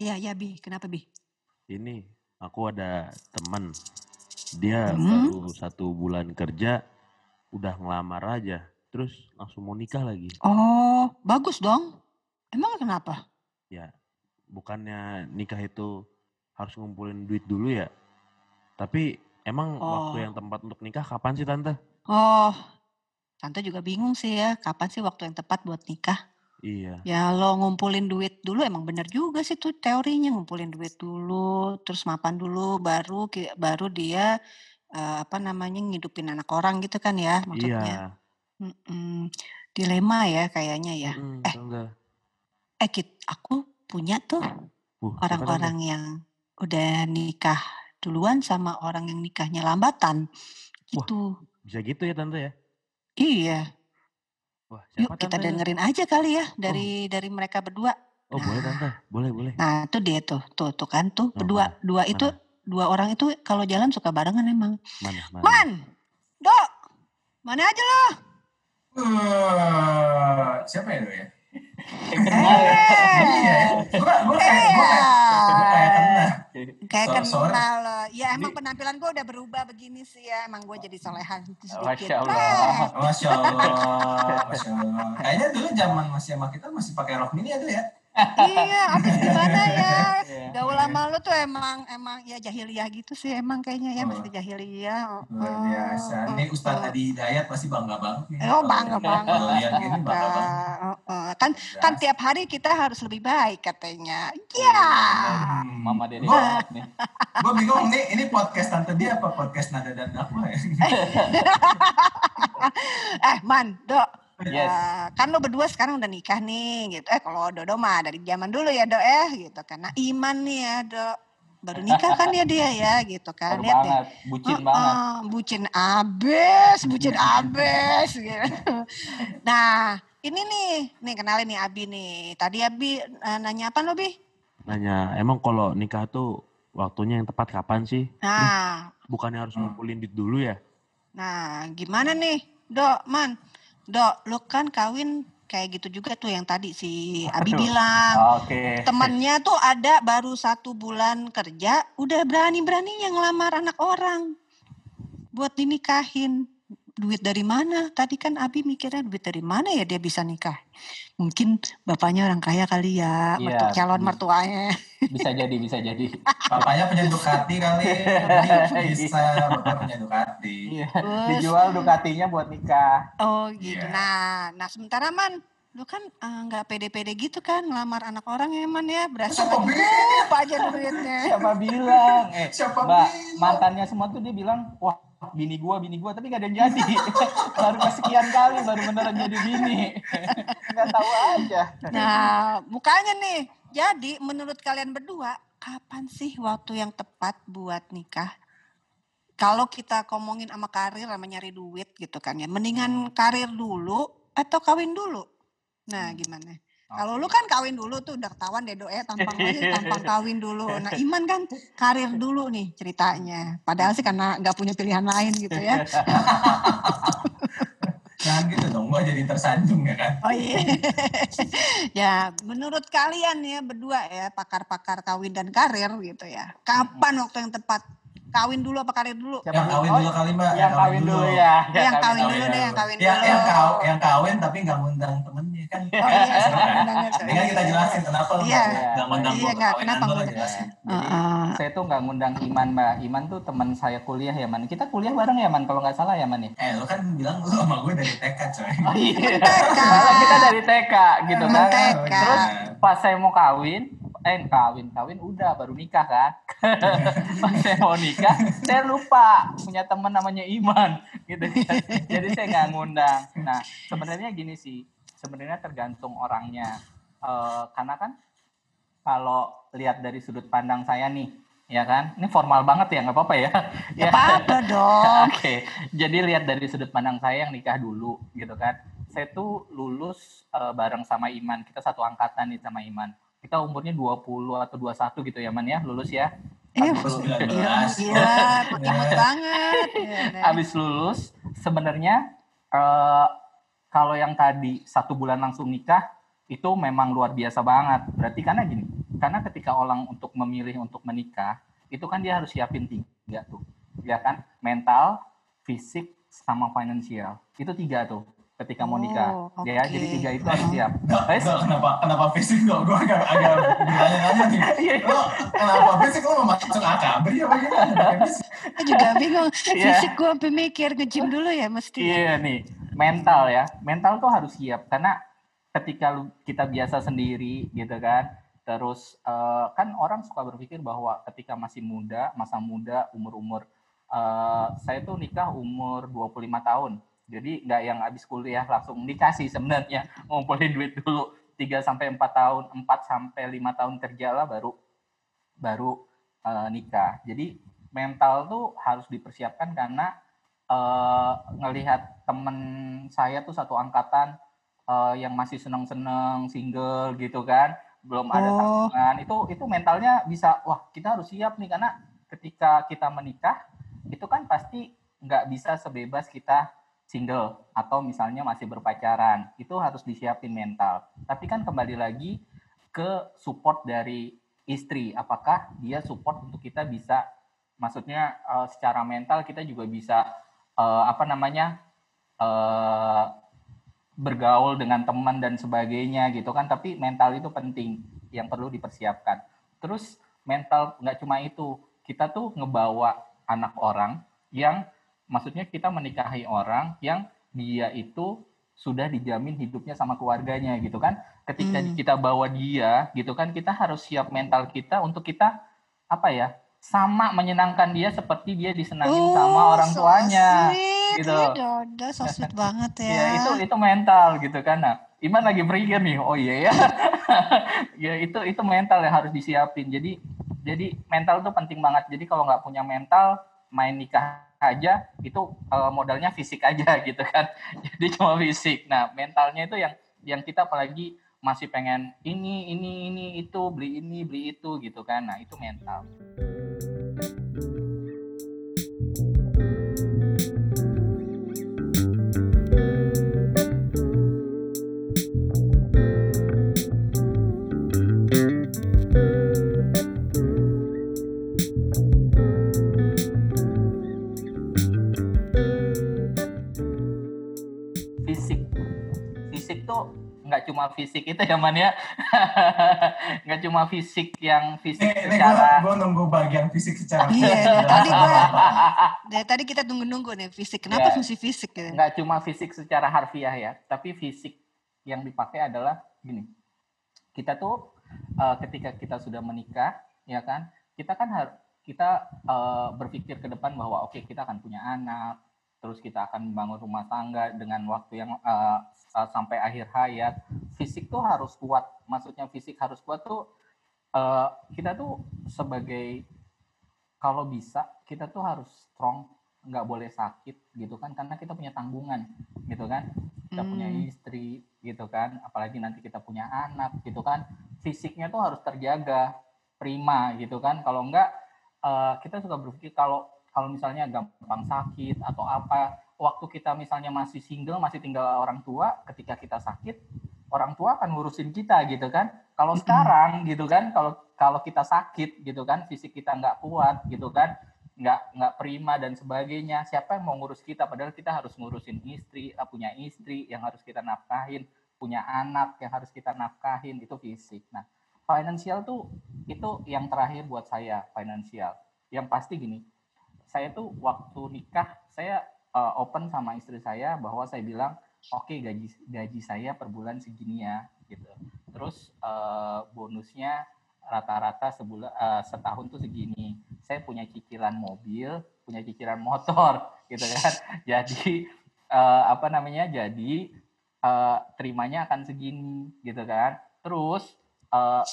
Iya, iya Bi. Kenapa Bi? ini aku ada teman. Dia Hmm? baru satu bulan kerja, udah ngelamar aja. Terus langsung mau nikah lagi. Oh, bagus dong. Emang kenapa? Ya, bukannya nikah itu harus ngumpulin duit dulu ya? Tapi emang waktu Oh. yang tempat untuk nikah kapan sih tante? Oh, Tante juga bingung sih ya. Kapan sih waktu yang tepat buat nikah? Iya, Ya lo ngumpulin duit dulu emang bener juga sih tuh teorinya ngumpulin duit dulu, terus mapan dulu, baru baru dia eh, apa namanya ngidupin anak orang gitu kan ya maksudnya. iya. Mm-mm. Dilema ya kayaknya ya. Mm-mm, Eh, tante. eh Kit, aku punya tuh Uh, orang-orang yang udah nikah duluan sama orang yang nikahnya lambatan Wah, gitu. bisa gitu ya tante ya? Iya, Wah, yuk siapa kita tante ya? dengerin aja kali ya Oh, dari dari mereka berdua. oh boleh tante, Nah, boleh boleh. nah itu dia tuh, tuh tuh kan tuh Oh, berdua, mana? dua itu Mana? dua orang itu kalau jalan suka barengan emang. Mana? Mana? Man, dok, mana aja lo? Uh, siapa ya itu ya? Eh, Iya, gua gua kayak eh, gua kayak gua kayak kena. kayak So, kenal lo. Ya emang penampilan gue udah berubah begini sih ya. Emang gue jadi solehan gitu sedikit. Masya Allah. Eh, Masya Allah, Masya Allah. Kayaknya dulu zaman masih sama kita masih pakai rok mini ada ya? Iya, abis gimana ya? Iya, Gaul iya. lama lu tuh emang emang ya jahiliyah gitu sih emang kayaknya ya Oh, masih jahiliyah. luar Oh, biasa. oh, Ini Ustadz oh. Adi Hidayat pasti bangga banget nih. Oh bangga banget. kalau lihat gini bangga banget. Oh, oh. Kan kan Jelas. tiap hari kita harus lebih baik katanya. Ya. Iya, bener. Hmm. Mama Dede Gua nih. gua bingung nih ini podcast tante dia apa podcast nada dan dakwah ya? eh man, dok. Yes. Eh, kan lo berdua sekarang udah nikah nih gitu. Eh kalau Dodo mah dari zaman dulu ya dok eh gitu. Karena iman nih ya dok. Baru nikah kan ya dia ya gitu kan. Baru Lihat banget, bucin Heeh, banget. bucin abis, bucin abis gitu. Nah, ini nih, nih kenalin nih Abi nih. Tadi Abi eh, nanya apa lo, Bi? Nanya, emang kalau nikah tuh waktunya yang tepat kapan sih? Nah, bukannya harus Hmm. ngumpulin duit dulu ya? nah gimana nih, Dok, Man? Dok, lo kan kawin kayak gitu juga tuh yang tadi si Abi Aduh. bilang. Oke. Temennya tuh ada baru satu bulan kerja, udah berani-beraninya ngelamar anak orang buat dinikahin. Duit dari mana? Tadi kan Abi mikirnya duit dari mana ya dia bisa nikah? Mungkin bapaknya orang kaya kali ya, mertu, Iya, calon mertuanya. bisa jadi, bisa jadi. Bapaknya punya Ducati kali. Jadi bisa bapak punya Ducati. Iya, Terus, dijual Ducatinya buat nikah. oh gitu. Iya. Nah, nah sementara man, lu kan eh, nggak pede-pede gitu kan ngelamar anak orang ya man ya, berasa Siapa lagi bilang? apa aja duitnya. Siapa bilang? Eh, Siapa Mbak, bilang? mantannya semua tuh dia bilang, wah bini gua, bini gua, tapi gak ada yang jadi. baru kesekian kali, baru beneran jadi bini. Nggak tahu aja. Nah, mukanya nih. Jadi menurut kalian berdua, kapan sih waktu yang tepat buat nikah? Kalau kita ngomongin sama karir sama nyari duit gitu kan ya, mendingan karir dulu atau kawin dulu? Nah, gimana? Kalau lu kan kawin dulu tuh udah ketahuan deh doa tampang aja tampang kawin dulu. Nah, Iman kan karir dulu nih ceritanya. Padahal sih karena nggak punya pilihan lain gitu ya. Jangan gitu dong, gua jadi tersanjung ya kan. Oh iya. ya, menurut kalian ya berdua ya pakar-pakar kawin dan karir gitu ya. Kapan waktu yang tepat? Kawin dulu apa karir dulu? Siapa Yang kawin Oh, dulu kali mbak. Yang kawin dulu ya. yang kawin kawin dulu deh, yang kawin dulu. yang kau yang kawin tapi nggak ngundang temennya kan. Oh iya, kan? undangnya tuh. Ini kan kita jelasin kenapa lu Iya. nggak ngundang Iya, gua nggak, ke kenapa ngundang? jelasin. Jadi Heeh. saya tuh nggak ngundang Iman mbak. Iman tuh teman saya kuliah ya man. Kita kuliah bareng ya man. Kalau nggak salah ya man ya. Eh lu kan bilang lu sama gue dari TK coy. Oh iya. TK. Kita dari TK gitu kan. TK. Terus pas saya mau kawin, eh kawin kawin udah baru nikah kan. pas saya mau nikah, saya lupa punya teman namanya Iman gitu kan. Jadi saya nggak ngundang. Nah sebenarnya gini sih, sebenarnya tergantung orangnya. Eh, karena kan kalau lihat dari sudut pandang saya nih, ya kan, ini formal banget ya nggak apa-apa ya. Ya apa dong. Oke, jadi lihat dari sudut pandang saya yang nikah dulu gitu kan. Saya tuh lulus eh, bareng sama Iman. Kita satu angkatan nih sama Iman. Kita umurnya 20 atau 21 gitu ya Man ya, lulus ya. Iya, Gila, Iya, gila, imut banget. Iya, deh. habis lulus sebenarnya eh, kalau yang tadi satu bulan langsung nikah itu memang luar biasa banget. Berarti karena gini, karena ketika orang untuk memilih untuk menikah, itu kan dia harus siapin tiga tuh, ya kan? Mental, fisik, sama finansial. Itu tiga tuh ketika mau nikah. Oh, Ya, oke. jadi tiga itu harus siap. Terus? nggak, kenapa kenapa fisik kok? Gue agak agak bertanya-tanya nih. Iya. Lo kenapa fisik lo mau masuk akabri apa gimana? Saya juga bingung. Iya. Fisik gue sampai mikir nge-gym dulu ya mesti. Iya nih, mental ya. Mental tuh harus siap karena ketika kita biasa sendiri gitu kan. Terus eh, kan orang suka berpikir bahwa ketika masih muda, masa muda, umur-umur eh, saya tuh nikah umur 25 tahun. Jadi nggak yang habis kuliah langsung nikah sih sebenarnya. Ngumpulin duit dulu 3 sampai 4 tahun, 4 sampai 5 tahun kerja lah baru baru eh, nikah. Jadi mental tuh harus dipersiapkan karena eh, ngelihat temen saya tuh satu angkatan eh, yang masih seneng-seneng single gitu kan, belum ada Oh. tanggungan. Itu itu mentalnya bisa wah kita harus siap nih karena ketika kita menikah itu kan pasti nggak bisa sebebas kita single atau misalnya masih berpacaran. Itu harus disiapin mental. Tapi kan kembali lagi ke support dari istri. Apakah dia support untuk kita bisa maksudnya eh, secara mental kita juga bisa eh, apa namanya eh, bergaul dengan teman dan sebagainya gitu kan. Tapi mental itu penting yang perlu dipersiapkan. Terus mental nggak cuma itu kita tuh ngebawa anak orang yang maksudnya kita menikahi orang yang dia itu sudah dijamin hidupnya sama keluarganya gitu kan. Ketika Hmm. kita bawa dia gitu kan kita harus siap mental kita untuk kita apa ya sama menyenangkan dia seperti dia disenangin sama orang Oh, so tuanya sweet. gitu. Iya, so sweet banget ya. Ya itu itu mental gitu kan. Nah, Iman lagi berpikir nih, oh iya ya. ya itu itu mental yang harus disiapin. Jadi jadi mental tuh penting banget. Jadi kalau nggak punya mental, main nikah aja itu eh, modalnya fisik aja gitu kan. Jadi cuma fisik. Nah, mentalnya itu yang yang kita apalagi masih pengen ini ini ini itu beli ini beli itu gitu kan. Nah, itu mental. thank you cuma fisik itu ya man ya nggak cuma fisik yang fisik Ini, ini gue secara gue nunggu bagian fisik secara Iya, fisik. tadi gua- Apa? Dari tadi kita tunggu-nunggu nih fisik. Kenapa Ya. mesti fisik gitu? nggak cuma fisik secara harfiah ya tapi fisik yang dipakai adalah gini kita tuh eh, ketika kita sudah menikah ya kan kita kan harus kita eh, berpikir ke depan bahwa oke kita akan punya anak terus kita akan membangun rumah tangga dengan waktu yang eh, sampai akhir hayat. Fisik tuh harus kuat. Maksudnya fisik harus kuat tuh eh, kita tuh sebagai kalau bisa kita tuh harus strong. Nggak boleh sakit gitu kan. Karena kita punya tanggungan gitu kan. Kita punya Hmm. istri gitu kan. Apalagi nanti kita punya anak gitu kan. Fisiknya tuh harus terjaga prima gitu kan. Kalau enggak eh, kita suka berpikir kalau kalau misalnya gampang sakit atau apa waktu kita misalnya masih single masih tinggal orang tua ketika kita sakit orang tua akan ngurusin kita gitu kan. Kalau sekarang gitu kan kalau kalau kita sakit gitu kan fisik kita nggak kuat gitu kan nggak nggak prima dan sebagainya siapa yang mau ngurus kita? Padahal kita harus ngurusin istri eh, punya istri yang harus kita nafkahin punya anak yang harus kita nafkahin itu fisik. Nah finansial tuh itu yang terakhir buat saya finansial yang pasti gini saya tuh waktu nikah saya eh, open sama istri saya bahwa saya bilang oke gaji gaji saya per bulan segini ya gitu. Terus eh, bonusnya rata-rata sebulan eh, setahun tuh segini. Saya punya cicilan mobil punya cicilan motor gitu kan. Jadi eh, apa namanya jadi eh, terimanya akan segini gitu kan. Terus eh,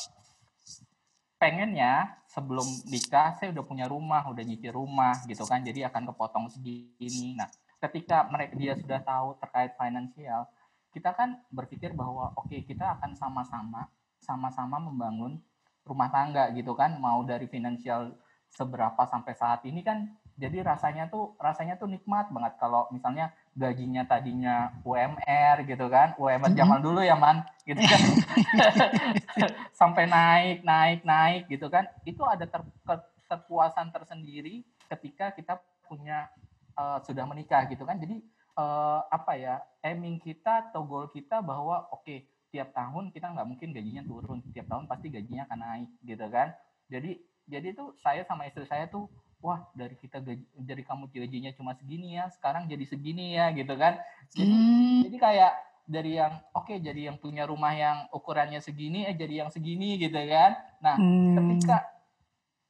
pengennya sebelum nikah saya udah punya rumah udah nyicil rumah gitu kan jadi akan kepotong segini. Nah ketika mereka dia sudah tahu terkait finansial kita kan berpikir bahwa oke kita akan sama-sama sama-sama membangun rumah tangga gitu kan mau dari finansial seberapa sampai saat ini kan jadi rasanya tuh rasanya tuh nikmat banget. Kalau misalnya gajinya tadinya UMR gitu kan. UMR zaman dulu ya man. Gitu kan. Sampai naik naik naik gitu kan. Itu ada ter- ke- kepuasan tersendiri ketika kita punya eh, sudah menikah gitu kan. Jadi eh, apa ya aiming kita atau goal kita bahwa oke tiap tahun kita nggak mungkin gajinya turun. Tiap tahun pasti gajinya akan naik gitu kan. Jadi jadi tuh saya sama istri saya tuh wah dari kita gaji, dari kamu gajinya cuma segini ya sekarang jadi segini ya gitu kan jadi Hmm. jadi kayak dari yang oke jadi yang punya rumah yang ukurannya segini eh jadi yang segini gitu kan nah Hmm. ketika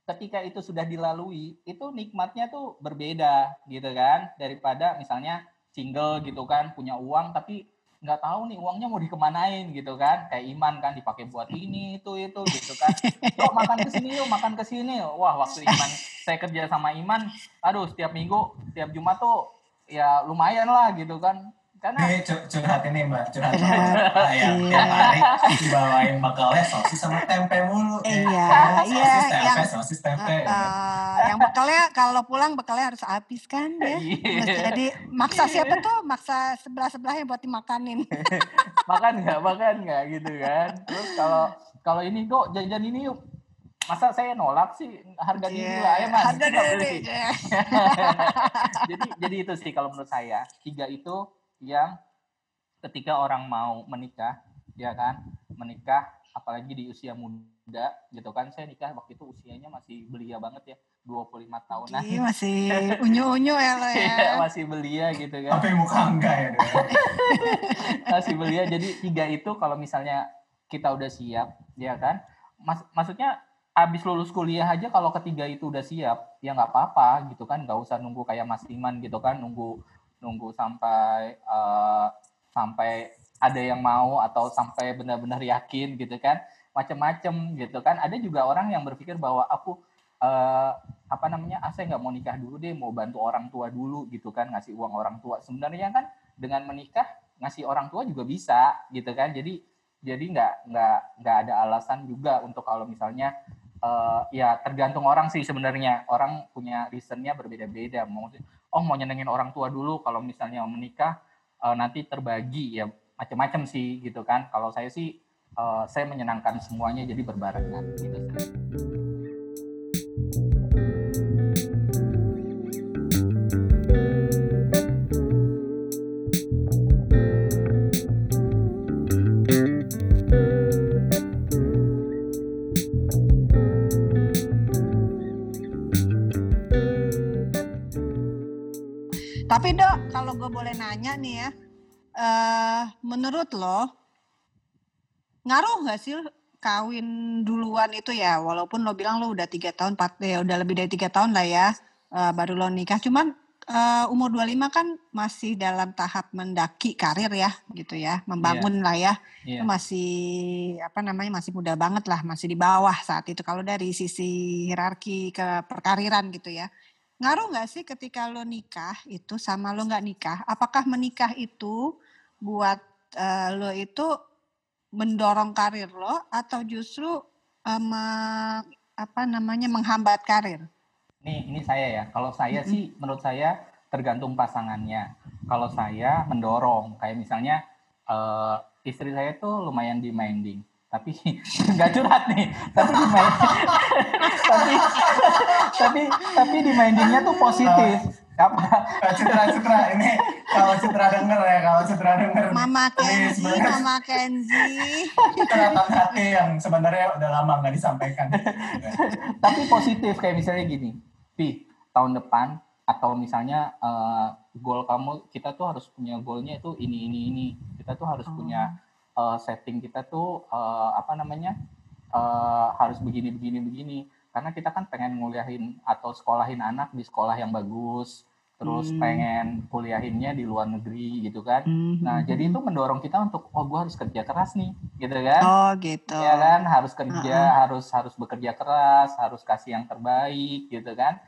ketika itu sudah dilalui itu nikmatnya tuh berbeda gitu kan daripada misalnya single gitu kan punya uang tapi nggak tahu nih uangnya mau dikemanain? Gitu kan. Kayak iman kan dipakai buat ini itu itu gitu kan. Yuk makan ke sini yuk makan ke sini. Wah waktu iman saya kerja sama iman aduh setiap minggu setiap jumat tuh ya lumayan lah gitu kan karena Ini cu- curhat ini mbak, curhat. Curhat, Ah, ya, iya. tiap hari dibawain bekalnya sosis sama tempe mulu. ya. Iya, sosis iya, tempe, yang- sosis tempe. Eh, eh, yang bekalnya kalau pulang bekalnya harus habis kan ya. Iya. Jadi maksa siapa tuh? Maksa sebelah sebelahnya buat dimakanin. makan nggak makan nggak gitu kan terus kalau kalau ini kok jajan ini yuk masa saya nolak sih harga diri Iya, lah ya mas harga diri. iya. jadi jadi itu sih kalau menurut saya tiga itu yang ketika orang mau menikah ya kan menikah apalagi di usia muda gitu kan saya nikah waktu itu usianya masih belia banget ya 25 tahunan Ih, masih unyu-unyu ya lo Iya, ya. masih belia gitu kan Tapi muka enggak ya. Masih belia jadi tiga itu kalau misalnya kita udah siap ya kan Mas, maksudnya habis lulus kuliah aja kalau ketiga itu udah siap ya nggak apa-apa gitu kan nggak usah nunggu kayak Mas Iman gitu kan nunggu nunggu sampai eh, sampai ada yang mau atau sampai benar-benar yakin gitu kan. Macem-macem gitu kan. Ada juga orang yang berpikir bahwa aku eh, apa namanya ah saya nggak mau nikah dulu deh mau bantu orang tua dulu gitu kan ngasih uang orang tua. Sebenarnya kan dengan menikah ngasih orang tua juga bisa gitu kan. Jadi jadi nggak nggak nggak ada alasan juga untuk kalau misalnya eh, ya tergantung orang sih sebenarnya. Orang punya reasonnya berbeda-beda. Mau oh mau nyenengin orang tua dulu kalau misalnya mau menikah eh, nanti terbagi ya macam-macam sih gitu kan. Kalau saya sih eh, saya menyenangkan semuanya jadi berbarengan gitu gue boleh nanya nih ya, eh menurut lo ngaruh nggak sih kawin duluan itu ya? Walaupun lo bilang lo udah tiga tahun, empat ya udah lebih dari tiga tahun lah ya, eh, baru lo nikah. Cuman eh, umur 25 kan masih dalam tahap mendaki karir ya, gitu ya, membangun lah ya. Iya. Itu masih apa namanya masih muda banget lah, masih di bawah saat itu kalau dari sisi hierarki ke perkariran gitu ya. Ngaruh nggak sih ketika lo nikah itu sama lo nggak nikah? Apakah menikah itu buat eh, lo itu mendorong karir lo atau justru me- apa namanya menghambat karir? Nih, ini saya ya. Kalau saya Mm-mm. sih, menurut saya tergantung pasangannya. Kalau saya mendorong, kayak misalnya eh, istri saya tuh lumayan demanding, tapi nggak curhat nih. Tapi demanding, tapi tapi tapi demandingnya tuh positif. Apa? Citra, Citra, ini kalau Citra denger ya, kalau Citra denger. Mama Ini Kenzi, Mama Kenzi. curhatan hati yang sebenarnya udah lama nggak disampaikan. tapi positif kayak misalnya gini, Pi, tahun depan atau misalnya eh, goal kamu kita tuh harus punya goalnya itu ini ini ini kita tuh harus Oh. punya eh, setting kita tuh eh, apa namanya eh, harus begini begini begini karena kita kan pengen nguliahin atau sekolahin anak di sekolah yang bagus terus Hmm. pengen kuliahinnya di luar negeri gitu kan nah jadi itu mendorong kita untuk oh gue harus kerja keras nih gitu kan Oh gitu. ya kan harus kerja Uh-uh. harus harus bekerja keras harus kasih yang terbaik gitu kan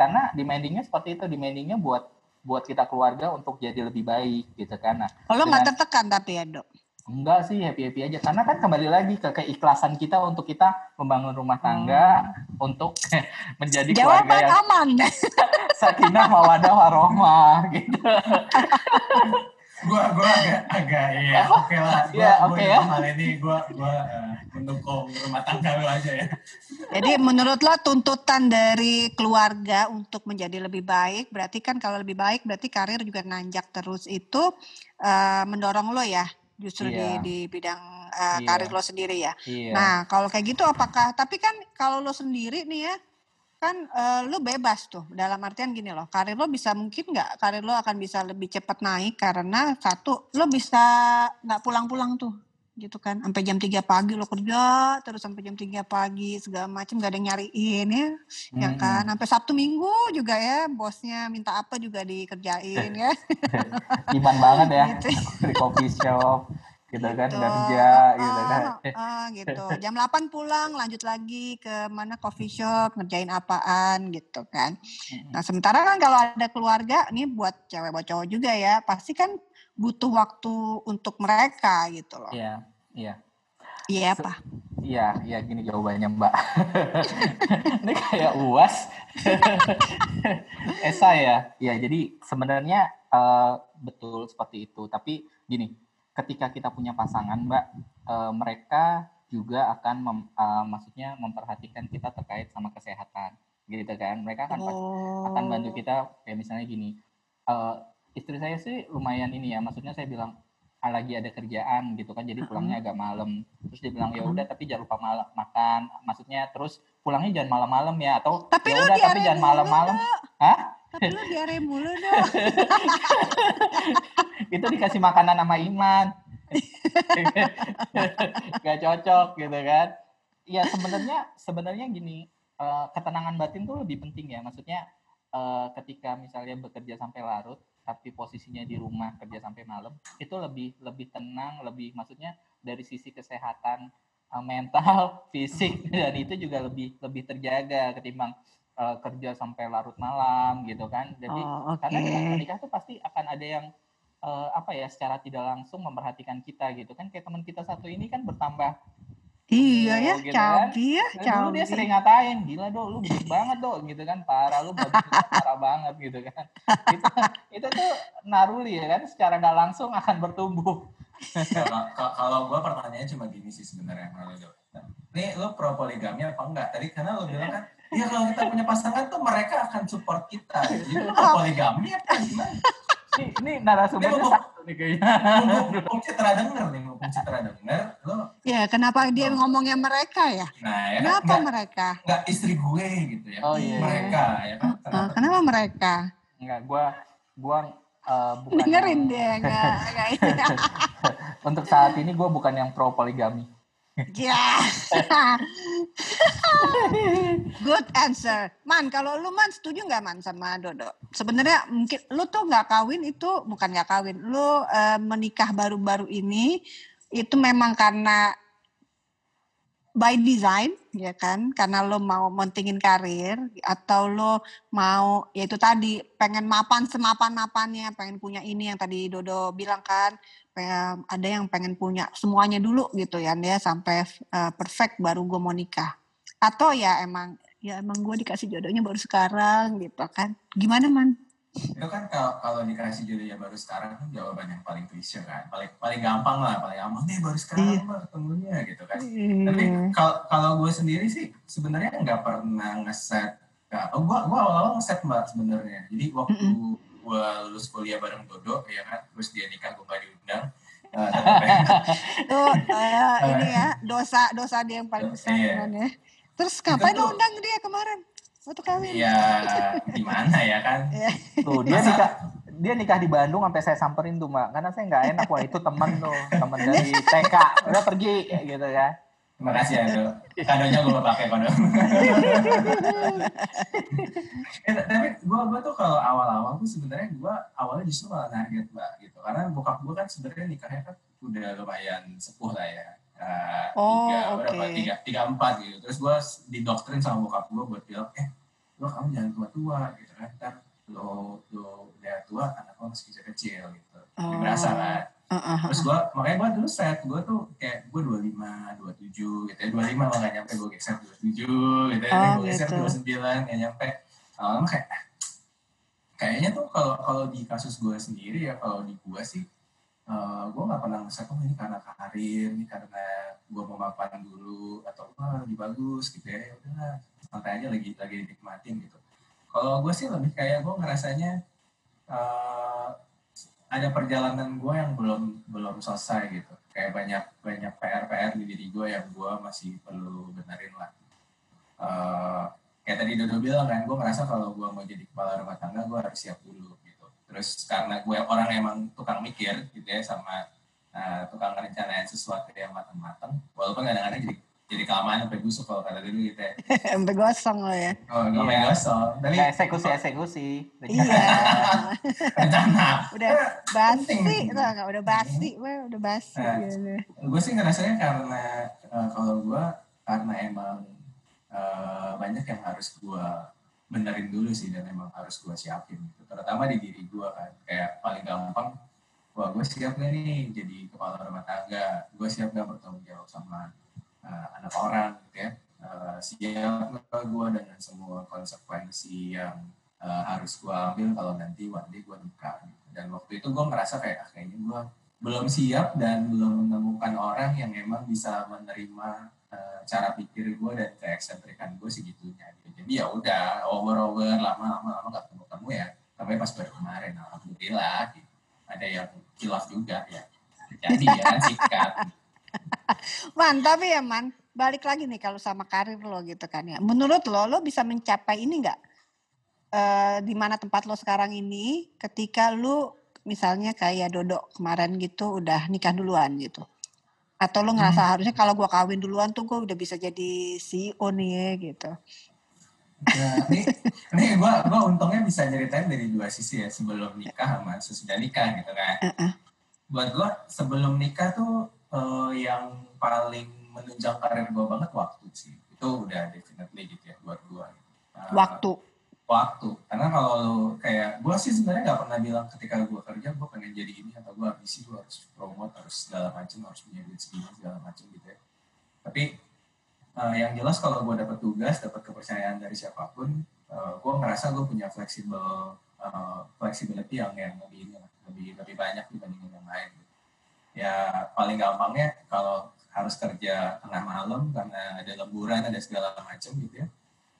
karena demandingnya seperti itu demandingnya buat buat kita keluarga untuk jadi lebih baik gitu kan nah Oh, lo nggak tertekan tapi ya dok? Enggak sih happy happy aja karena kan kembali lagi ke keikhlasan kita untuk kita membangun rumah tangga untuk menjadi keluarga Jawaban yang aman. sakinah mawadah warohmah gitu. Gua gua agak agak iya oke lah. Gua, Iya, gua oke dalam ya. Hal ini gua gua eh, mendukung rumah tangga lu aja ya. Jadi menurut lo tuntutan dari keluarga untuk menjadi lebih baik, berarti kan kalau lebih baik berarti karir juga nanjak terus itu eh, mendorong lo ya, justru Iya. di di bidang eh, Iya. karir lo sendiri ya. Iya. Nah kalau kayak gitu apakah? Tapi kan kalau lo sendiri nih ya, kan eh, lo bebas tuh. Dalam artian gini loh, karir lo bisa mungkin nggak? Karir lo akan bisa lebih cepat naik karena satu, lo bisa nggak pulang-pulang tuh gitu kan. Sampai jam 3 pagi lo kerja terus sampai jam 3 pagi segala macam gak ada yang nyariin ya. Ya Mm-mm. kan sampai Sabtu Minggu juga ya bosnya minta apa juga dikerjain ya. Iman banget ya gitu. di coffee shop gitu kan Gitu. kerja gitu kan. Ah, gitu. Jam 8 pulang lanjut lagi ke mana coffee shop ngerjain apaan gitu kan. Nah sementara kan kalau ada keluarga nih buat cewek buat cowok juga ya pasti kan butuh waktu untuk mereka gitu loh Iya, iya. iya apa Iya, iya gini jawabannya Mbak. Ini kayak uas. Esai ya. Iya, jadi sebenarnya eh, betul seperti itu. Tapi gini, ketika kita punya pasangan Mbak, eh, mereka juga akan mem- eh, maksudnya memperhatikan kita terkait sama kesehatan, gitu kan? Mereka akan pas- akan bantu Oh. kita kayak misalnya gini. eh, istri saya sih lumayan ini ya, maksudnya saya bilang "Ah, lagi ada kerjaan gitu kan, jadi pulangnya agak malam. Terus dia bilang ya udah tapi jangan lupa malam makan. Maksudnya terus pulangnya jangan malam-malam ya atau Tapi ya udah tapi jangan malam-malam. Hah? tapi lu diare mulu dong Itu dikasih makanan sama Iman. Gak cocok gitu kan. Ya sebenarnya sebenarnya gini, eh, ketenangan batin tuh lebih penting ya. Maksudnya eh, ketika misalnya bekerja sampai larut tapi posisinya di rumah kerja sampai malam itu lebih lebih tenang lebih maksudnya dari sisi kesehatan eh, mental fisik dan itu juga lebih lebih terjaga ketimbang eh, kerja sampai larut malam gitu kan. Jadi oh, oke. karena dengan menikah tuh pasti akan ada yang eh, apa ya secara tidak langsung memperhatikan kita gitu kan. Kayak teman kita satu ini kan bertambah iya ya gitu kan. cabi ya Nah, dulu dia cabi sering ngatain, gila do, lu gendut banget do, gitu kan, parah lu badannya parah banget gitu kan. Itu, itu tuh naruli ya kan, secara nggak langsung akan bertumbuh. Kalau gua pertanyaannya cuma gini sih sebenarnya kalau lu. Nih lu pro poligami apa enggak? Tadi karena lu bilang kan, ya kalau kita punya pasangan tuh mereka akan support kita. Jadi lu pro poligami apa gimana? Ini, ini narasumbernya satu nih kayaknya. Mumpung Citra denger nih, mumpung Citra denger, lu ya kenapa dia Oh. ngomongnya mereka ya nah ya kan kenapa enggak, mereka enggak istri gue gitu ya. Oh, iya. Mereka ya kan. Ah, kenapa mereka Enggak, gua, gua eh, bukan dengerin yang- dia enggak enggak ini. Untuk saat ini gue bukan yang pro poligami. Ya. Good answer. Man, kalau lu man setuju nggak man sama Dodo? Sebenarnya mungkin lu tuh nggak kawin itu bukan nggak kawin. Lu eh, menikah baru-baru ini itu memang karena by design ya kan? Karena lo mau mentingin karir atau lo mau ya itu tadi pengen mapan semapan mapannya pengen punya ini yang tadi Dodo bilang kan pengen- ada yang pengen punya semuanya dulu gitu ya ya sampai uh, perfect baru gue mau nikah. Atau ya emang ya emang gue dikasih jodohnya baru sekarang gitu kan. Gimana man Itu kan kalau kalau dikasih jodoh ya baru sekarang kan jawaban yang paling klise kan. Paling paling gampang lah, paling gampang nih baru sekarang mah ketemunya gitu kan. Tapi kalau kalau gue sendiri sih sebenarnya nggak pernah ngeset. Oh, gue gue awal-awal ngeset mbak sebenarnya. Jadi waktu gue lulus kuliah bareng Dodo ya kan, terus dia nikah gue gak diundang. Eh, tapi- itu eh, ini ya dosa dosa dia yang paling besar Iya. man ya terus tuh- lo undang dia kemarin waktu kawin ya gimana ya kan. Tuh, dia nikah dia nikah di Bandung sampai saya samperin tuh mbak. Karena saya nggak enak wah itu temen tuh temen dari TK udah pergi kayak gitu kan. Terima kasih ya, Do. Kadonya gue pakai kado. Eh, tapi gue gua tuh kalau awal-awal tuh sebenarnya gue awalnya justru malah target mbak gitu. Karena bokap gue kan sebenarnya nikahnya kan udah lumayan sepuh lah ya Eh, Oh, tiga oke. berapa tiga tiga empat gitu terus gue didoktrin sama bokap gue buat bilang eh lo kamu jangan tua-tua gitu kan ntar lo lo udah tua anak lo masih kecil kecil gitu Oh. berasa kan Heeh, Terus gue, makanya gue dulu set, gue tuh kayak gue 25, 27 gitu ya. 25 malah gak nyampe, gue geser 27 gitu ya. Oh, gue geser gitu. 29, gak nyampe. Lama-lama kayak, kayaknya tuh kalau kalau di kasus gue sendiri ya, kalau di gue sih, uh, gue gak pernah ngeset, oh ini karena karir, ini karena gue mau mapan dulu, atau wah lebih bagus gitu ya. Ya udah, santai aja lagi lagi dinikmatin gitu. Kalau gue sih lebih kayak gue ngerasanya, uh, ada perjalanan gue yang belum belum selesai gitu kayak banyak banyak PR PR di diri gue yang gue masih perlu benerin lah Eh, kayak tadi Dodo bilang kan gue ngerasa kalau gue mau jadi kepala rumah tangga gue harus siap dulu terus karena gue orang emang tukang mikir gitu ya sama eh, tukang rencanain sesuatu yang matang-matang walaupun kadang-kadang jadi jadi kelamaan sampai busuk kalau kata dulu gitu ya Sampai gosong lo ya. oh gue Iya. main gosong tapi Kayak eksekusi eksekusi. Iya. rencana udah basi, tau gak? Udah basi, weh, udah basi. Nah. gitu. gue sih ngerasanya karena eh, kalau gue karena emang eh, banyak yang harus gue benerin dulu sih dan emang harus gue siapin gitu. terutama di diri gue kan kayak paling gampang wah gue siap gak nih jadi kepala rumah tangga gue siap gak bertanggung jawab sama eh, anak orang gitu ya Eh, siap gak gue dengan semua konsekuensi yang eh, harus gue ambil kalau nanti one day gue nikah gitu. dan waktu itu gue ngerasa kayak ah, kayaknya gue belum siap dan belum menemukan orang yang emang bisa menerima eh, cara pikir gue dan keeksentrikan gue segitunya gitu. jadi ya udah over over lama gak ketemu ketemu ya sampai pas baru kemarin alhamdulillah gitu. ada yang kilaf juga ya jadi ya kan sikat Man, tapi ya Man, balik lagi nih kalau sama karir lo gitu kan ya. Menurut lo, lo bisa mencapai ini nggak? Eh, di mana tempat lo sekarang ini ketika lo misalnya kayak Dodo kemarin gitu udah nikah duluan gitu. Atau lo ngerasa harusnya kalau gua kawin duluan tuh gua udah bisa jadi CEO nih gitu. Nah, ini ini gue gua untungnya bisa nyeritain dari dua sisi ya sebelum nikah sama sesudah nikah gitu kan. Heeh. Buat gue sebelum nikah tuh eh, yang paling menunjang karir gue banget waktu sih. Itu udah definitely gitu ya buat gue. Waktu. Waktu. Karena kalau kayak gue sih sebenarnya nggak pernah bilang ketika gue kerja gue pengen jadi ini atau gue ambisi gue harus promote harus segala macam harus punya duit segini segala macam gitu ya. Tapi eh, yang jelas kalau gue dapat tugas dapat kepercayaan dari siapa pun gue ngerasa gue punya fleksibel eh, flexibility yang yang lebih ini lebih lebih banyak dibandingin yang lain ya paling gampangnya kalau harus kerja tengah malam karena ada lemburan ada segala macam gitu ya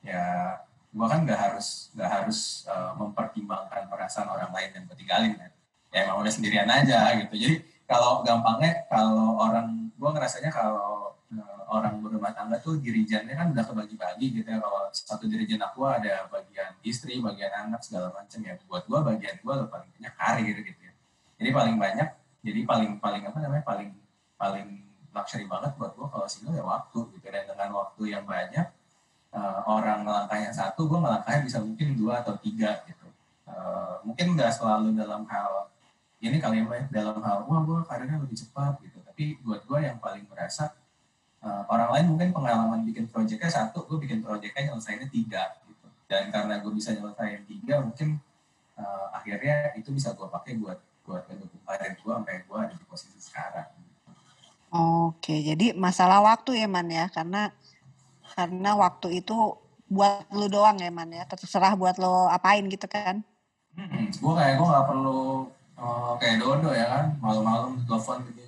ya gue kan nggak harus nggak harus eh, mempertimbangkan perasaan orang lain yang ketinggalin kan. Ya emang udah sendirian aja gitu. Jadi kalau gampangnya kalau orang gue ngerasanya kalau eh, orang berumah tangga tuh dirijennya kan udah kebagi-bagi gitu ya. Kalau satu dirijen aku ada bagian istri bagian anak segala macam ya. Buat gue bagian gue paling banyak karir gitu ya. Jadi paling banyak jadi paling paling apa namanya paling paling luxury banget buat gue kalau single ya waktu gitu. Dan dengan waktu yang banyak eh, orang melangkahnya satu gue melangkahnya bisa mungkin dua atau tiga gitu. Eh, mungkin nggak selalu dalam hal ini kali ya Mbak, dalam hal wah gue karirnya lebih cepat gitu. Tapi buat gue yang paling merasa eh, orang lain mungkin pengalaman bikin proyeknya satu gue bikin proyeknya nyelesainnya tiga gitu. Dan karena gue bisa nyelesain tiga mungkin eh, akhirnya itu bisa gue pakai buat buat mendukung karir gue sampai gue ada di posisi sekarang. Oke, jadi masalah waktu ya Man ya, karena karena waktu itu buat lu doang ya Man ya, terserah buat lo apain gitu kan. Hmm, gue kayak gue nggak perlu eh, kayak Dodo ya kan. Malam-malam telepon gitu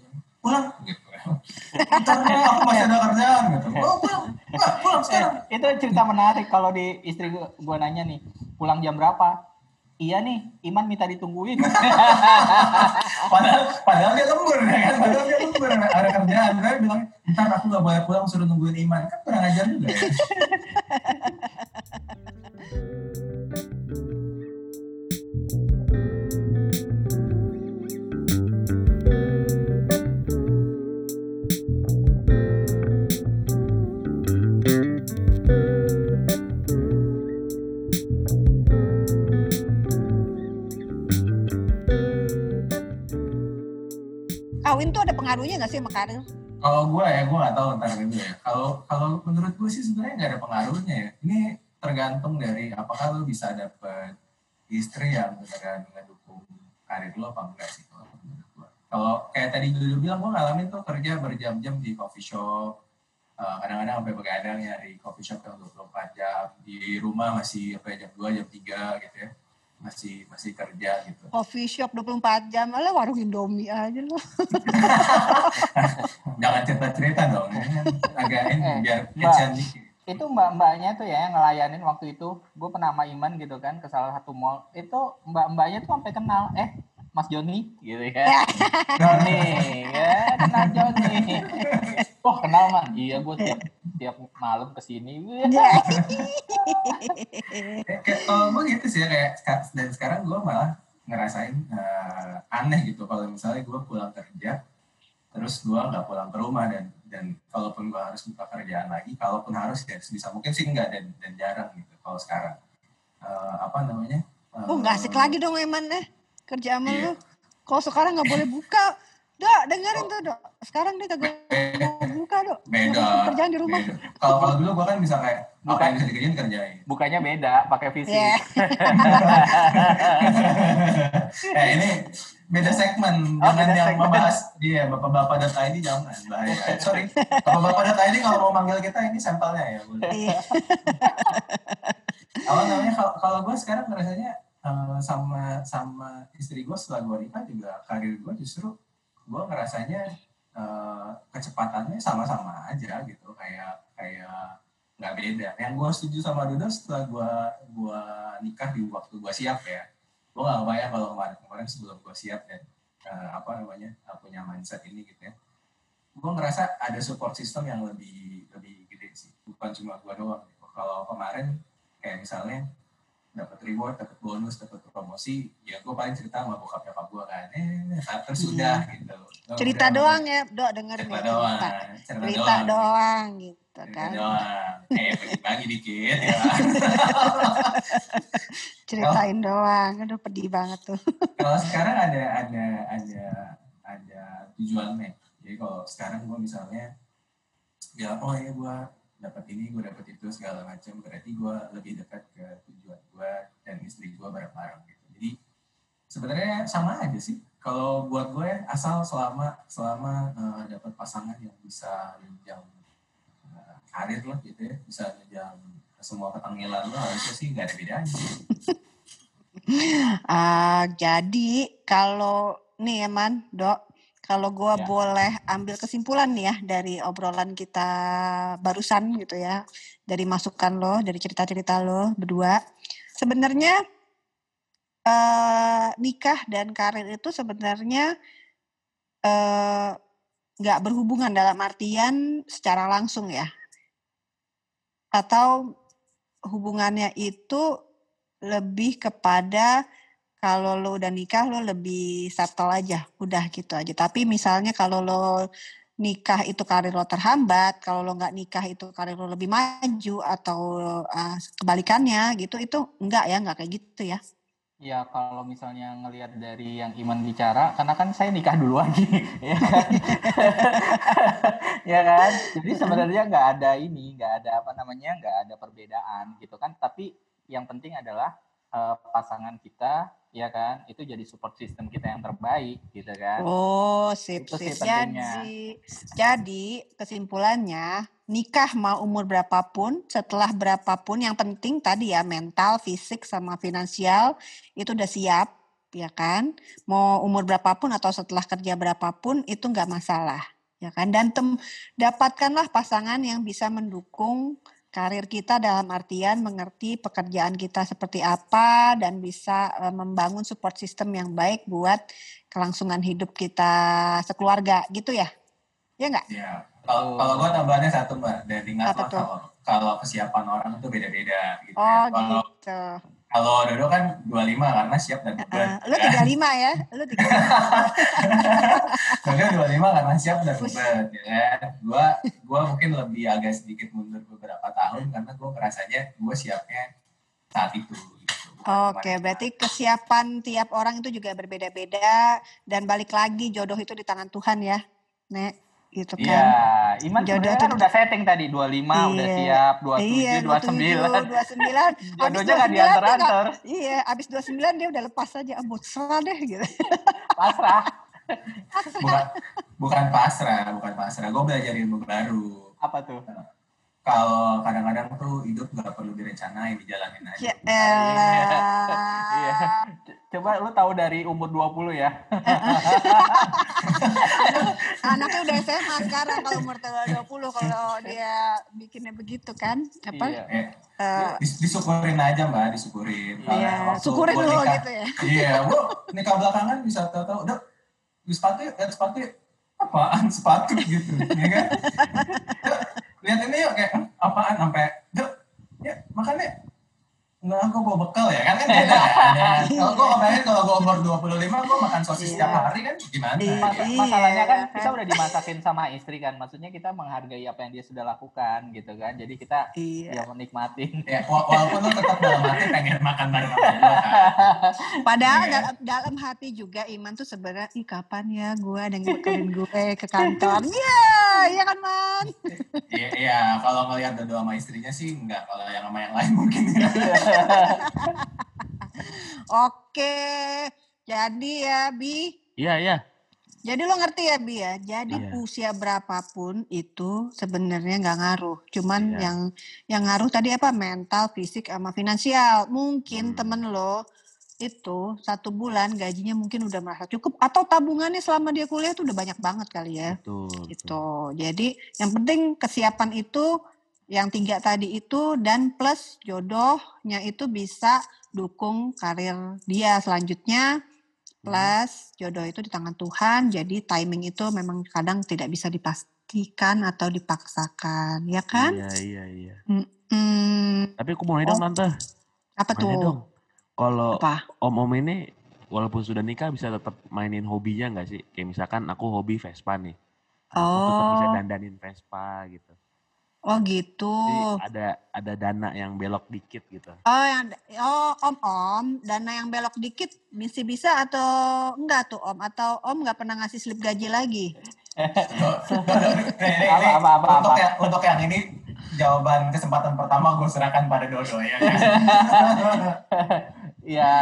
pulang gitu. Bentar ya, aku masih ada kerjaan gitu. Oh pulang. Pulang, pulang sekarang. Eh, itu cerita menarik kalau di istri gua nanya nih, pulang jam berapa? Iya nih, Iman minta ditungguin. padahal padahal dia lembur ya kan? Padahal dia lembur. Ada kerjaan gue bilang ntar aku nggak boleh pulang suruh nungguin Iman. Kan kurang ajar juga. ya pengaruhnya gak sih sama kalau gue ya gue nggak tahu ntar gitu ya. Kalau kalau menurut gue sih sebenarnya nggak ada pengaruhnya ya. Ini tergantung dari apakah lo bisa dapet istri yang beneran ngedukung karir lo apa enggak sih kalau kayak tadi dulu bilang gue ngalamin tuh kerja berjam-jam di coffee shop. Uh, kadang-kadang sampai begadang ya di coffee shop yang 24 jam. Di rumah masih ya, jam 2 jam 3 gitu ya masih masih kerja gitu. Coffee shop 24 jam, malah warung Indomie aja loh. Jangan cerita-cerita dong, ya. agak ini Eh, biar dikit. itu mbak-mbaknya tuh ya yang ngelayanin waktu itu gue pernah sama Iman gitu kan ke salah satu mall itu mbak-mbaknya tuh sampai kenal eh Mas Joni gitu kan Joni ya kenal Joni oh kenal man iya gue tiap tiap malam ke sini Ya. Eh, kayak kalau gue gitu sih ya, kayak dan sekarang gue malah ngerasain eh, aneh gitu kalau misalnya gue pulang kerja terus gue nggak pulang ke rumah dan dan kalaupun gue harus buka kerjaan lagi kalaupun harus ya bisa mungkin sih enggak dan dan jarang gitu kalau sekarang Eh, apa namanya Eh, Oh nggak asik lagi dong Eman eh kerja sama Iya. lu. Kalau sekarang nggak boleh buka, dok dengerin tuh dok. Sekarang dia kagak mau buka dok. beda kerjaan di rumah. kalau kalau dulu gue kan bisa kayak apa Bukan. yang bisa dikerjain kerjain bukannya beda pakai fisik Ya. eh ini beda segmen Oh, jangan beda yang segmen. membahas dia bapak-bapak.id jangan bahaya Eh, sorry bapak-bapak.id kalau mau manggil kita ini sampelnya ya Iya. apa namanya kalau kalau gue sekarang ngerasanya eh, sama sama istri gue setelah gue nikah juga karir gue justru gue ngerasanya eh, kecepatannya sama-sama aja gitu. Kayak kayak nggak beda. Yang gue setuju sama Dodo setelah gue gua nikah di waktu gue siap ya. Gue nggak kebayang kalau kemarin-kemarin sebelum gue siap dan eh, apa namanya eh, punya mindset ini gitu ya. Gue ngerasa ada support system yang lebih lebih gede sih. Bukan cuma gue doang gitu. kalau kemarin kayak misalnya dapat reward, dapat bonus, dapat promosi, ya gue paling cerita sama bokap nyokap gue kan, eh terus sudah gitu. Gua Cerita udah- doang ya, dok dengerin cerita ya doang, cerita. cerita, Cerita doang, doang gitu cerita kan. doang. Eh bagi-bagi dikit ya. Ceritain doang. Aduh pedih banget tuh. kalau sekarang ada ada ada ada tujuannya. Jadi kalau sekarang gue misalnya bilang oh ya gue dapat ini, gue dapat itu segala macam, berarti gue lebih dekat ke tujuan gue dan istri gue bareng-bareng gitu. Jadi sebenarnya sama aja sih. Kalau buat gue asal selama selama eh, dapat pasangan yang bisa menjang eh, karir lah gitu ya, bisa menjang semua ketangilan lo harusnya sih nggak ada bedanya. Ah, jadi kalau nih Eman, dok, kalau gua Ya. boleh ambil kesimpulan nih ya dari obrolan kita barusan gitu ya, dari masukan lo, dari cerita-cerita lo berdua, sebenarnya eh, nikah dan karir itu sebenarnya eh, nggak berhubungan dalam artian secara langsung ya, atau hubungannya itu lebih kepada kalau lo udah nikah lo lebih settle aja, udah gitu aja. Tapi misalnya kalau lo nikah itu karir lo terhambat, kalau lo nggak nikah itu karir lo lebih maju atau uh, kebalikannya gitu, itu enggak ya, enggak kayak gitu ya. Ya kalau misalnya ngelihat dari yang Iman bicara, karena kan saya nikah duluan nih, ya kan? ya kan? Jadi sebenarnya nggak ada ini, nggak ada apa namanya, nggak ada perbedaan gitu kan. Tapi yang penting adalah eh, pasangan kita, ya kan, itu jadi support system kita yang terbaik, gitu kan? Oh, sip, Itu sip. sih. Jadi, jadi kesimpulannya nikah mau umur berapapun, setelah berapapun, yang penting tadi ya mental, fisik, sama finansial itu udah siap, ya kan? Mau umur berapapun atau setelah kerja berapapun itu nggak masalah, ya kan? Dan tem, dapatkanlah pasangan yang bisa mendukung karir kita dalam artian mengerti pekerjaan kita seperti apa dan bisa eh, membangun support system yang baik buat kelangsungan hidup kita sekeluarga gitu ya ya nggak Ya, kalau kalau gue tambahannya satu mbak, dan ingat Apa lah tuh? kalau kalau kesiapan orang itu beda-beda gitu. oh ya. Kalau gitu kalau Dodo kan 25 karena siap dan beban. Eh, lu 35 ya lu 35 Dodo 25 karena siap dan beban. Ya. kan. Gua gua mungkin lebih agak sedikit mundur beberapa tahun karena gue ngerasanya gue siapnya saat itu. Gitu. Oke, kemarin. berarti kesiapan tiap orang itu juga berbeda-beda dan balik lagi jodoh itu di tangan Tuhan ya, Nek, gitu Iya, kan. Iman Jodoh tuh kan udah setting tadi 25 udah Iya. siap, 27, Iya, 29. 29. Jodohnya nggak dia nggak- diantar-antar, Iya, abis 29 dia udah lepas aja, ah, terserah deh gitu. pasrah. bukan bukan pasrah bukan pasrah gue belajar ilmu baru Apa tuh? Kalau kadang-kadang tuh hidup nggak perlu direncanain dijalanin aja Ya Iya. elah. Coba lu tahu dari umur 20 ya. Anaknya udah SMA sekarang kalau umur 20 kalau dia bikinnya begitu kan. Apa? Iya. eh, Eh, dis- disyukurin aja mbak disyukurin Iya, waktu syukurin nikah- gitu ya. iya gua nikah belakangan bisa tahu-tahu udah sepatu lihat sepatu apaan sepatu gitu ya kan lihat ini yuk kayak "Hmm, apaan? Sampai yuk ya makannya Enggak, aku bawa bekal ya kan kan beda kan. Kalau gue kebayang kalau gue umur 25 gue makan sosis Iya. tiap hari kan gimana? Iya. Mas- gitu. masalahnya kan kita udah dimasakin sama istri kan. Maksudnya kita menghargai apa yang dia sudah lakukan gitu kan. Jadi kita Iya. ya menikmatin. Ya, wa- walaupun lo tetap dalam hati pengen makan bareng sama gue kan. Padahal Iya. dalam, dalam hati juga Iman tuh sebenarnya ih kapan ya gue ada yang bekalin gue ke kantor. Iya, iya kan Man? Iya, iya, kalau ngelihat Dodo sama istrinya sih enggak. Kalau yang sama yang lain mungkin ya. Oke. Jadi ya Bi, Iya, iya. jadi lo ngerti ya Bi ya. Jadi Iya. usia berapapun itu sebenarnya nggak ngaruh. Cuman Iya. yang yang ngaruh tadi apa mental, fisik, sama finansial. Mungkin Hmm. temen lo itu satu bulan gajinya mungkin udah merasa cukup atau tabungannya selama dia kuliah tuh udah banyak banget kali ya. Betul. betul. gitu. Jadi yang penting kesiapan itu yang tiga tadi itu dan plus jodohnya itu bisa dukung karir dia selanjutnya plus jodoh itu di tangan Tuhan. Jadi timing itu memang kadang tidak bisa dipastikan atau dipaksakan, ya kan? Iya, iya, iya. Hmm, Tapi aku mau nanya dong, Oh, Tante. apa dong. tuh? Kalau Apa? om-om ini walaupun sudah nikah bisa tetap mainin hobinya nggak sih? Kayak misalkan aku hobi Vespa nih. Aku tetap bisa Oh, dandanin Vespa gitu. Oh gitu. Jadi ada ada dana yang belok dikit gitu. Oh yang oh om om dana yang belok dikit misi bisa atau enggak tuh om atau om nggak pernah ngasih slip gaji lagi? Apa, apa, apa, untuk apa? yang untuk yang ini jawaban kesempatan pertama gue serahkan pada Dodo ya. kan? ya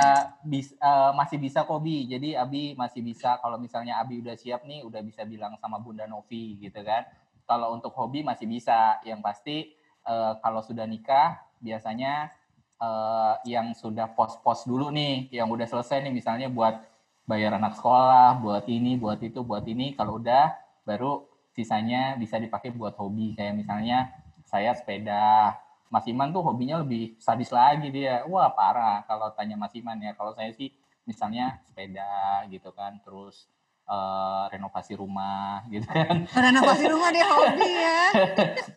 bis, eh, masih bisa kok Bi. Jadi Abi masih bisa kalau misalnya Abi udah siap nih udah bisa bilang sama Bunda Novi gitu kan. Kalau untuk hobi masih bisa. Yang pasti eh, kalau sudah nikah biasanya eh, yang sudah pos-pos dulu nih, yang udah selesai nih misalnya buat bayar anak sekolah, buat ini, buat itu, buat ini. Kalau udah baru sisanya bisa dipakai buat hobi kayak misalnya saya sepeda. Mas Iman tuh hobinya lebih sadis lagi dia. Wah parah kalau tanya Mas Iman ya. Kalau saya sih misalnya sepeda gitu kan, terus eh, renovasi rumah gitu kan, Renovasi rumah dia hobi ya.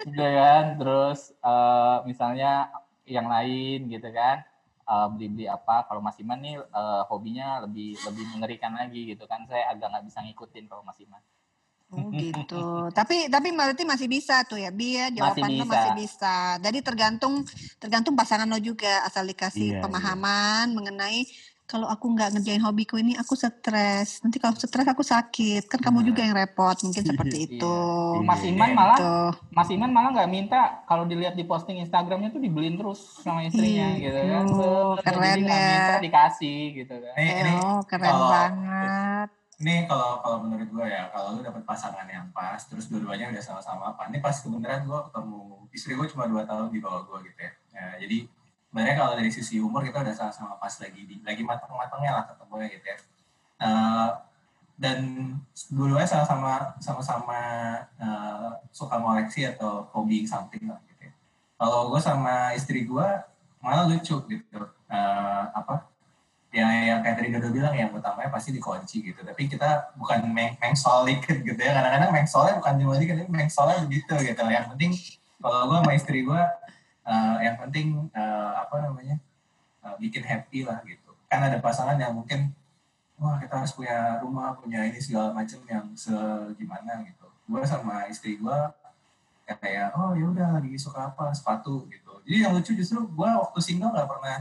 gitu kan. Terus eh, misalnya yang lain gitu kan, eh, beli-beli apa. Kalau Mas Iman nih eh, hobinya lebih lebih mengerikan lagi gitu kan. Saya agak nggak bisa ngikutin kalau Mas Iman. Oh gitu. Tapi tapi berarti masih bisa tuh ya, Bi ya. Masih Jawaban lo bisa. masih bisa. Jadi tergantung tergantung pasangan lo juga asal dikasih Iya, pemahaman mengenai kalau aku nggak ngerjain hobiku ini aku stres. Nanti kalau stres aku sakit. Kan kamu juga yang repot. Mungkin seperti Iya. itu. Mas Iya. Iman malah Tuh. Mas Iman malah nggak minta kalau dilihat di posting Instagramnya tuh dibeliin terus sama istrinya gitu kan. oh, keren ya. minta dikasih gitu kan. Ini, ini Oh, keren kalau- banget. Ini kalau kalau menurut gue ya, kalau lu dapet pasangan yang pas, terus dua-duanya udah sama-sama apa. Ini pas kebenaran gue ketemu istri gue cuma dua tahun di bawah gue gitu ya. Ya, jadi sebenarnya kalau dari sisi umur kita udah sama-sama pas lagi di lagi matang-matangnya lah ketemunya gitu ya. Eh, dan dua-duanya sama-sama sama-sama eh, suka ngoleksi atau hobi something lah gitu ya. Kalau gue sama istri gue malah lucu gitu. Eh, apa yang yang kayak tadi Dodo bilang yang utamanya pasti dikunci gitu tapi kita bukan meng mengsol gitu ya kadang-kadang mengsolnya bukan cuma dikit tapi mengsolnya begitu gitu yang penting kalau gue sama istri gue eh, yang penting eh, apa namanya eh, bikin happy lah gitu. Kan ada pasangan yang mungkin wah kita harus punya rumah punya ini segala macam yang segimana gitu. Gue sama istri gue kayak oh ya udah lagi suka apa sepatu gitu. Jadi yang lucu justru gue waktu single nggak pernah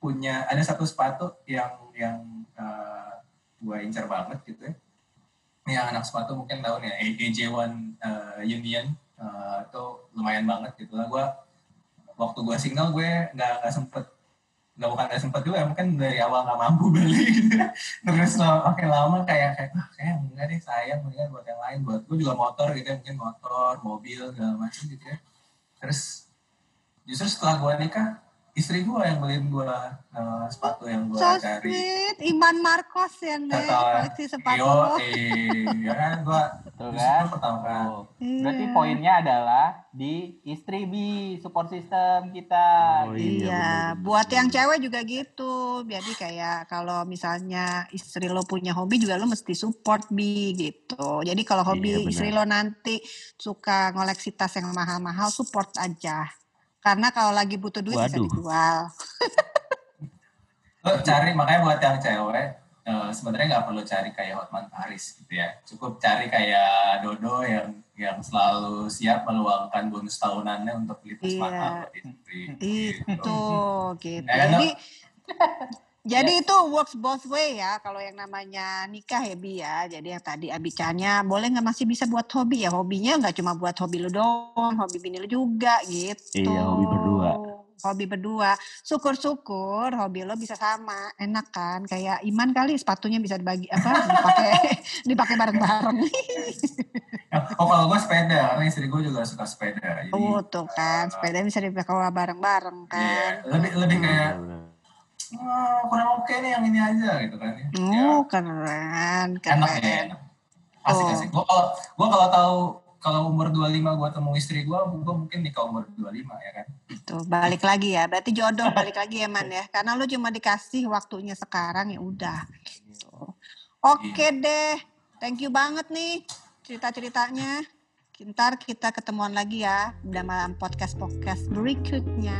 punya ada satu sepatu yang yang uh, gue incar banget gitu ya. Yang anak sepatu mungkin tahu nih AJ1 uh, Union uh, itu lumayan banget gitu lah. Gue waktu gue single gue nggak nggak sempet nggak bukan nggak sempet juga mungkin dari awal nggak mampu beli gitu. Terus makin lama kayak kayak ah, kayak enggak deh sayang mendingan buat yang lain. Buat gue juga motor gitu ya mungkin motor mobil segala macam gitu ya. Terus justru setelah gue nikah istri gue yang beliin gue uh, sepatu yang gue So cari sweet, Iman Marcos ya nih, koleksi sepatu Yo, eh, ya kan gue kan? pertama kan Oh. Berarti Iya. poinnya adalah di istri bi support system kita. Oh. Iya, Iya, buat yang cewek juga gitu. Jadi kayak kalau misalnya istri lo punya hobi juga lo mesti support bi gitu. Jadi kalau hobi Iya, istri lo nanti suka ngoleksi tas yang mahal-mahal, support aja. Karena kalau lagi butuh duit bisa Waduh. dijual. lo cari makanya buat yang cewek eh, sebenarnya nggak perlu cari kayak Hotman Paris gitu ya cukup cari kayak Dodo yang yang selalu siap meluangkan bonus tahunannya untuk beli tas Iya. mahal gitu. Itu gitu. Eh, Jadi Ya. jadi itu works both way ya kalau yang namanya nikah ya Bi ya. Jadi yang tadi Abicanya boleh nggak masih bisa buat hobi ya. Hobinya nggak cuma buat hobi lu doang, hobi bini lu juga gitu. Iya, hobi berdua. Hobi berdua. Syukur-syukur hobi lo bisa sama. Enak kan? Kayak Iman kali sepatunya bisa dibagi apa? dipakai dipakai bareng-bareng. oh kalau gue sepeda karena istri gue juga suka sepeda jadi oh, tuh kan. Sepeda bisa dipakai bareng-bareng kan. iya, lebih lebih kayak "Ah, kurang oke nih yang ini aja gitu kan ya. Ya, Oh, keren, enak ya keren. enak. asik Oh. asik gue kalau gue kalau tahu kalau umur 25 gue temu istri gue gue mungkin nikah umur 25 ya kan Tuh, balik lagi ya. Berarti jodoh balik lagi ya, Man ya. Karena lu cuma dikasih waktunya sekarang ya udah. Gitu. Oke deh. Thank you banget nih cerita-ceritanya. Ntar kita ketemuan lagi ya dalam podcast-podcast berikutnya.